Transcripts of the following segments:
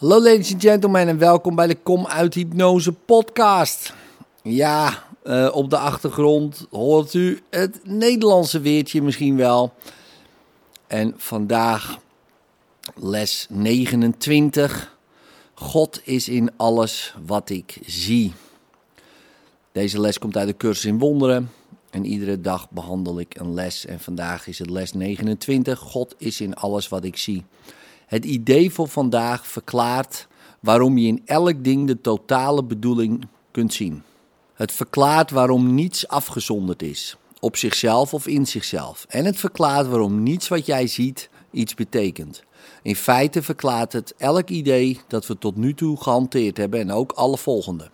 Hallo ladies and gentlemen en welkom bij de Kom uit Hypnose podcast. Ja, uh, op de achtergrond hoort u het Nederlandse weertje misschien wel. En vandaag les 29. God is in alles wat ik zie. Deze les komt uit de cursus in wonderen. En iedere dag behandel ik een les. En vandaag is het les 29. God is in alles wat ik zie. Het idee voor vandaag verklaart waarom je in elk ding de totale bedoeling kunt zien. Het verklaart waarom niets afgezonderd is, op zichzelf of in zichzelf. En het verklaart waarom niets wat jij ziet iets betekent. In feite verklaart het elk idee dat we tot nu toe gehanteerd hebben en ook alle volgende.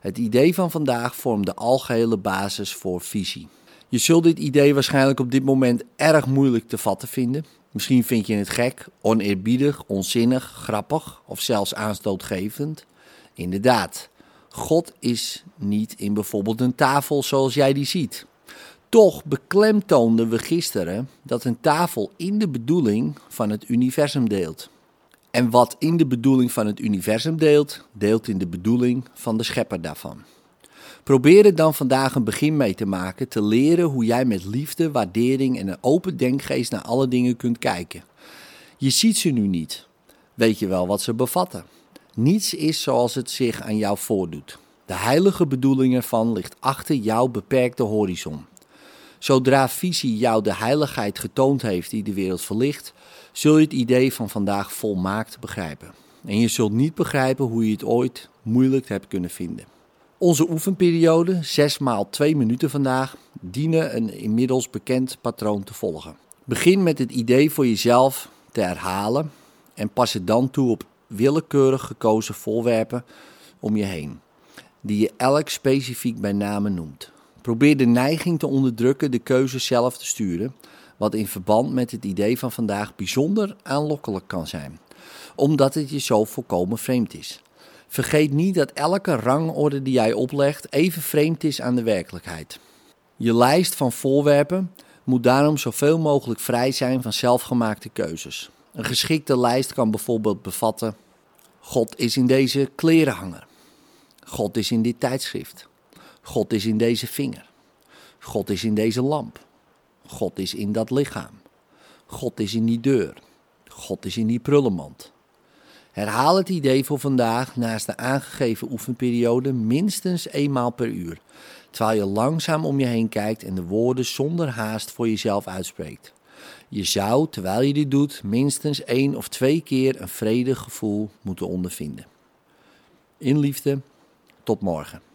Het idee van vandaag vormt de algehele basis voor visie. Je zult dit idee waarschijnlijk op dit moment erg moeilijk te vatten vinden. Misschien vind je het gek, oneerbiedig, onzinnig, grappig of zelfs aanstootgevend. Inderdaad, God is niet in bijvoorbeeld een tafel zoals jij die ziet. Toch beklemtoonden we gisteren dat een tafel in de bedoeling van het universum deelt. En wat in de bedoeling van het universum deelt, deelt in de bedoeling van de schepper daarvan. Probeer er dan vandaag een begin mee te maken, te leren hoe jij met liefde, waardering en een open denkgeest naar alle dingen kunt kijken. Je ziet ze nu niet. Weet je wel wat ze bevatten? Niets is zoals het zich aan jou voordoet. De heilige bedoeling ervan ligt achter jouw beperkte horizon. Zodra visie jou de heiligheid getoond heeft die de wereld verlicht, zul je het idee van vandaag volmaakt begrijpen. En je zult niet begrijpen hoe je het ooit moeilijk hebt kunnen vinden. Onze oefenperiode, 6 maal 2 minuten vandaag, dienen een inmiddels bekend patroon te volgen. Begin met het idee voor jezelf te herhalen en pas het dan toe op willekeurig gekozen voorwerpen om je heen, die je elk specifiek bij name noemt. Probeer de neiging te onderdrukken de keuze zelf te sturen, wat in verband met het idee van vandaag bijzonder aanlokkelijk kan zijn, omdat het je zo volkomen vreemd is. Vergeet niet dat elke rangorde die jij oplegt even vreemd is aan de werkelijkheid. Je lijst van voorwerpen moet daarom zoveel mogelijk vrij zijn van zelfgemaakte keuzes. Een geschikte lijst kan bijvoorbeeld bevatten: God is in deze klerenhanger. God is in dit tijdschrift. God is in deze vinger. God is in deze lamp. God is in dat lichaam. God is in die deur. God is in die prullenmand. Herhaal het idee voor vandaag naast de aangegeven oefenperiode minstens eenmaal per uur, terwijl je langzaam om je heen kijkt en de woorden zonder haast voor jezelf uitspreekt. Je zou, terwijl je dit doet, minstens één of twee keer een vredig gevoel moeten ondervinden. In liefde, tot morgen.